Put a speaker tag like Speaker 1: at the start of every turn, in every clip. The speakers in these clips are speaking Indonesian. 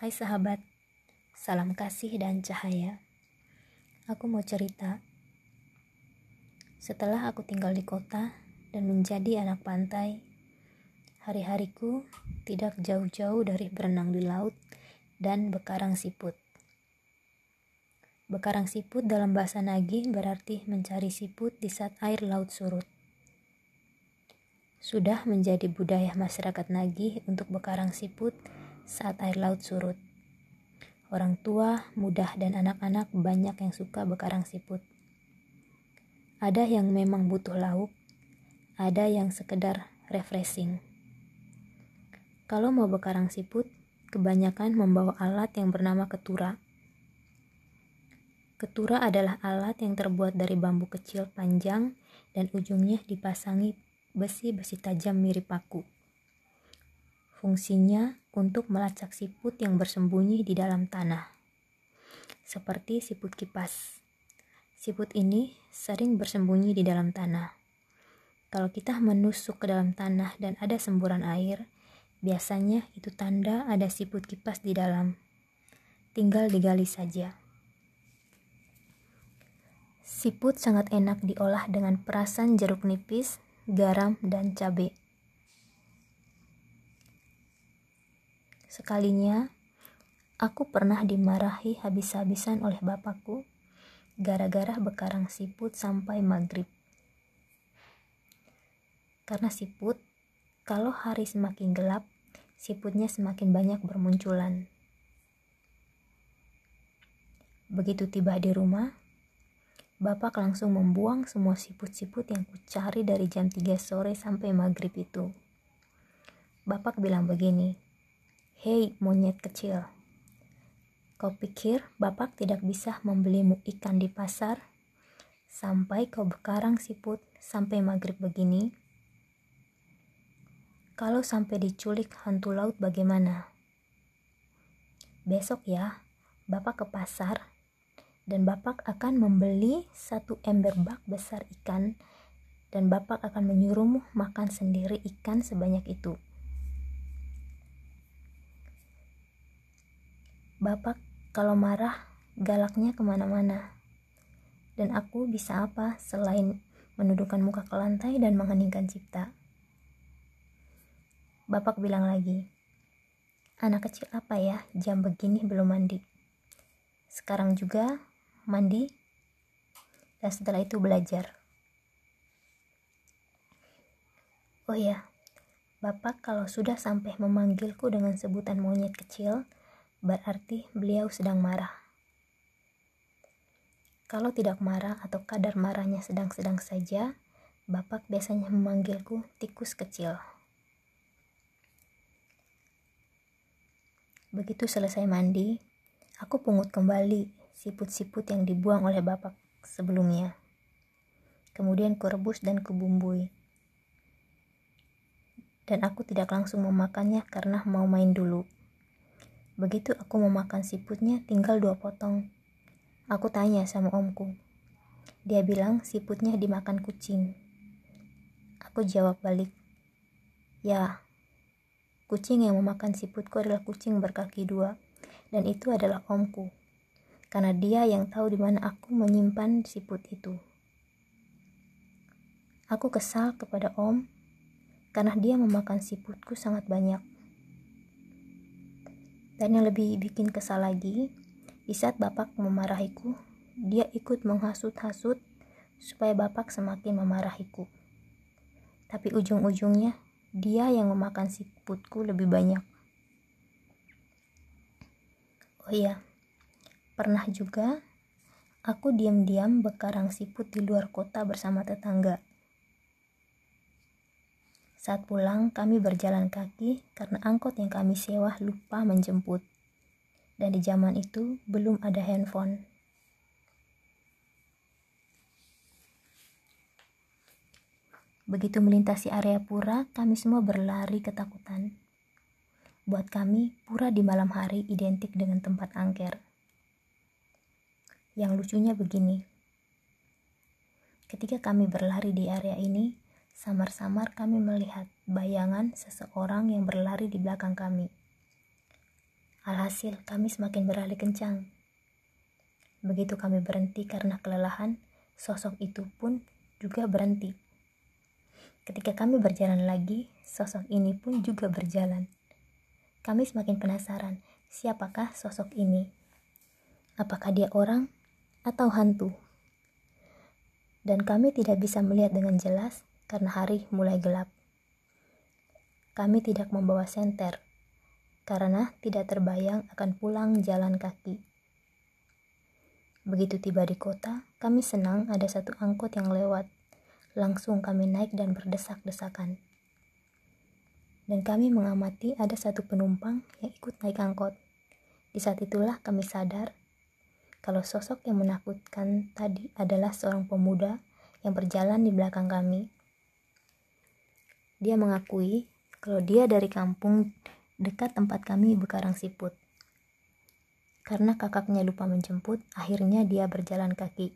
Speaker 1: Hai sahabat, salam kasih dan cahaya. Aku mau cerita. Setelah aku tinggal di kota dan menjadi anak pantai, hari-hariku tidak jauh-jauh dari berenang di laut dan bekarang siput. Bekarang siput dalam bahasa Nagi berarti mencari siput di saat air laut surut. Sudah menjadi budaya masyarakat Nagi untuk bekarang siput saat air laut surut. Orang tua, muda, dan anak-anak banyak yang suka bekarang siput. Ada yang memang butuh lauk, ada yang sekedar refreshing. Kalau mau bekarang siput, kebanyakan membawa alat yang bernama ketura. Ketura adalah alat yang terbuat dari bambu kecil panjang dan ujungnya dipasangi besi-besi tajam mirip paku. Fungsinya untuk melacak siput yang bersembunyi di dalam tanah. Seperti siput kipas. Siput ini sering bersembunyi di dalam tanah. Kalau kita menusuk ke dalam tanah dan ada semburan air, biasanya itu tanda ada siput kipas di dalam. Tinggal digali saja. Siput sangat enak diolah dengan perasan jeruk nipis, garam, dan cabai. Sekalinya, aku pernah dimarahi habis-habisan oleh bapakku gara-gara bekarang siput sampai maghrib. Karena siput, kalau hari semakin gelap, siputnya semakin banyak bermunculan. Begitu tiba di rumah, bapak langsung membuang semua siput-siput yang kucari dari jam 3 sore sampai maghrib itu. Bapak bilang begini, Hei monyet kecil, kau pikir bapak tidak bisa membelimu ikan di pasar? Sampai kau bekarang siput sampai maghrib begini? Kalau sampai diculik hantu laut bagaimana? Besok ya, bapak ke pasar dan bapak akan membeli satu ember bak besar ikan dan bapak akan menyuruhmu makan sendiri ikan sebanyak itu. Bapak kalau marah galaknya ke mana-mana. Dan aku bisa apa selain menundukkan muka ke lantai dan mengheningkan cipta. Bapak bilang lagi, anak kecil apa ya jam begini belum mandi. Sekarang juga mandi dan setelah itu belajar. Oh ya, Bapak kalau sudah sampai memanggilku dengan sebutan monyet kecil, berarti beliau sedang marah. Kalau tidak marah atau kadar marahnya sedang-sedang saja, Bapak biasanya memanggilku tikus kecil. Begitu selesai mandi, aku pungut kembali siput-siput yang dibuang oleh Bapak sebelumnya. Kemudian kurebus dan kubumbui. Dan aku tidak langsung memakannya karena mau main dulu. Begitu aku mau makan siputnya, tinggal dua potong. Aku tanya sama omku. Dia bilang siputnya dimakan kucing. Aku jawab balik. Ya, kucing yang memakan siputku adalah kucing berkaki dua. Dan itu adalah omku. Karena dia yang tahu di mana aku menyimpan siput itu. Aku kesal kepada om karena dia memakan siputku sangat banyak. Dan yang lebih bikin kesal lagi, di saat bapak memarahiku, dia ikut menghasut-hasut supaya bapak semakin memarahiku. Tapi ujung-ujungnya, dia yang memakan siputku lebih banyak. Oh iya, pernah juga aku diam-diam bekarang siput di luar kota bersama tetangga. Saat pulang, kami berjalan kaki karena angkot yang kami sewa lupa menjemput. Dan di zaman itu belum ada handphone. Begitu melintasi area pura, kami semua berlari ketakutan. Buat kami, pura di malam hari identik dengan tempat angker. Yang lucunya begini, ketika kami berlari di area ini, Samar-samar kami melihat bayangan seseorang yang berlari di belakang kami. Alhasil, kami semakin beralih kencang. Begitu kami berhenti karena kelelahan, sosok itu pun juga berhenti. Ketika kami berjalan lagi, sosok ini pun juga berjalan. Kami semakin penasaran, siapakah sosok ini? Apakah dia orang atau hantu? Dan kami tidak bisa melihat dengan jelas karena hari mulai gelap. Kami tidak membawa senter karena tidak terbayang akan pulang jalan kaki. Begitu tiba di kota, kami senang ada satu angkot yang lewat. Langsung kami naik dan berdesak-desakan. Dan kami mengamati ada satu penumpang yang ikut naik angkot. Di saat itulah kami sadar kalau sosok yang menakutkan tadi adalah seorang pemuda yang berjalan di belakang kami. Dia mengakui kalau dia dari kampung dekat tempat kami bekarang siput. Karena kakaknya lupa menjemput, akhirnya dia berjalan kaki.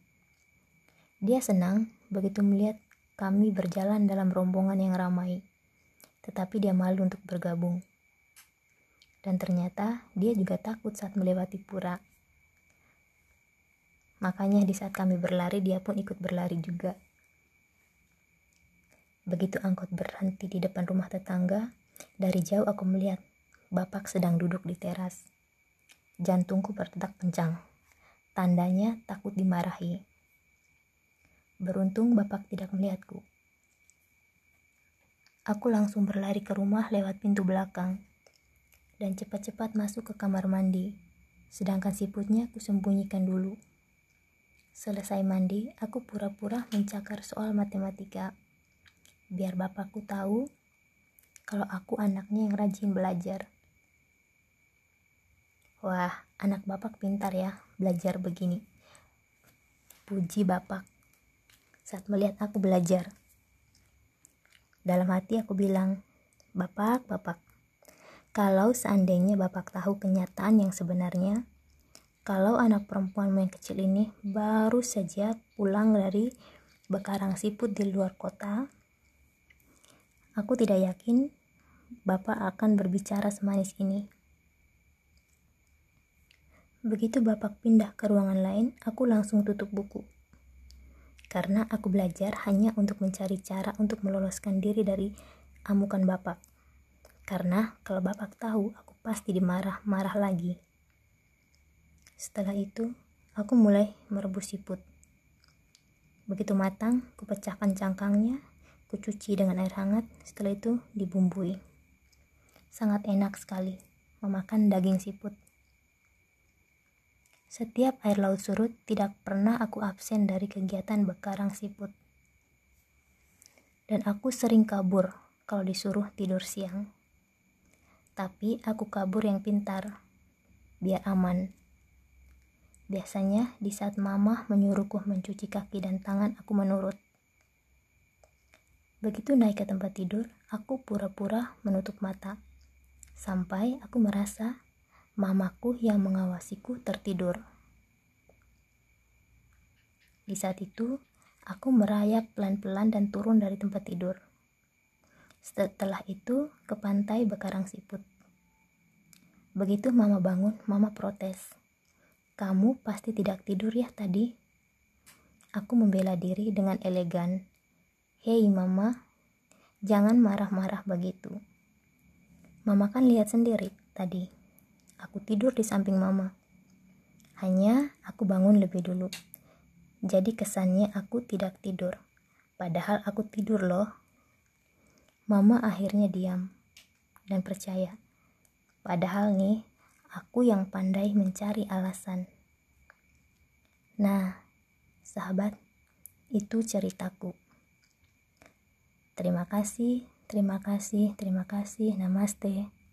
Speaker 1: Dia senang begitu melihat kami berjalan dalam rombongan yang ramai, tetapi dia malu untuk bergabung. Dan ternyata dia juga takut saat melewati pura. Makanya di saat kami berlari, dia pun ikut berlari juga. Begitu angkot berhenti di depan rumah tetangga, dari jauh aku melihat Bapak sedang duduk di teras. Jantungku berdetak kencang. Tandanya takut dimarahi. Beruntung Bapak tidak melihatku. Aku langsung berlari ke rumah lewat pintu belakang dan cepat-cepat masuk ke kamar mandi. Sedangkan siputnya kusembunyikan dulu. Selesai mandi, aku pura-pura mencakar soal matematika biar bapakku tahu kalau aku anaknya yang rajin belajar. Wah, anak bapak pintar ya belajar begini. Puji bapak saat melihat aku belajar. Dalam hati aku bilang, Bapak, Bapak, kalau seandainya Bapak tahu kenyataan yang sebenarnya, kalau anak perempuan yang kecil ini baru saja pulang dari bekarang siput di luar kota, Aku tidak yakin Bapak akan berbicara semanis ini. Begitu Bapak pindah ke ruangan lain, aku langsung tutup buku. Karena aku belajar hanya untuk mencari cara untuk meloloskan diri dari amukan Bapak. Karena kalau Bapak tahu, aku pasti dimarah-marah lagi. Setelah itu, aku mulai merebus siput. Begitu matang, kupecahkan cangkangnya Kucuci dengan air hangat, setelah itu dibumbui. Sangat enak sekali memakan daging siput. Setiap air laut surut, tidak pernah aku absen dari kegiatan bekarang siput. Dan aku sering kabur kalau disuruh tidur siang. Tapi aku kabur yang pintar, biar aman. Biasanya di saat mama menyuruhku mencuci kaki dan tangan, aku menurut. Begitu naik ke tempat tidur, aku pura-pura menutup mata. Sampai aku merasa mamaku yang mengawasiku tertidur. Di saat itu, aku merayap pelan-pelan dan turun dari tempat tidur. Setelah itu, ke pantai Bekarang Siput. Begitu mama bangun, mama protes. Kamu pasti tidak tidur ya tadi? Aku membela diri dengan elegan Hei mama, jangan marah-marah begitu. Mama kan lihat sendiri tadi. Aku tidur di samping mama. Hanya aku bangun lebih dulu. Jadi kesannya aku tidak tidur. Padahal aku tidur loh. Mama akhirnya diam dan percaya. Padahal nih, aku yang pandai mencari alasan. Nah, sahabat, itu ceritaku. Terima kasih, terima kasih, terima kasih. Namaste.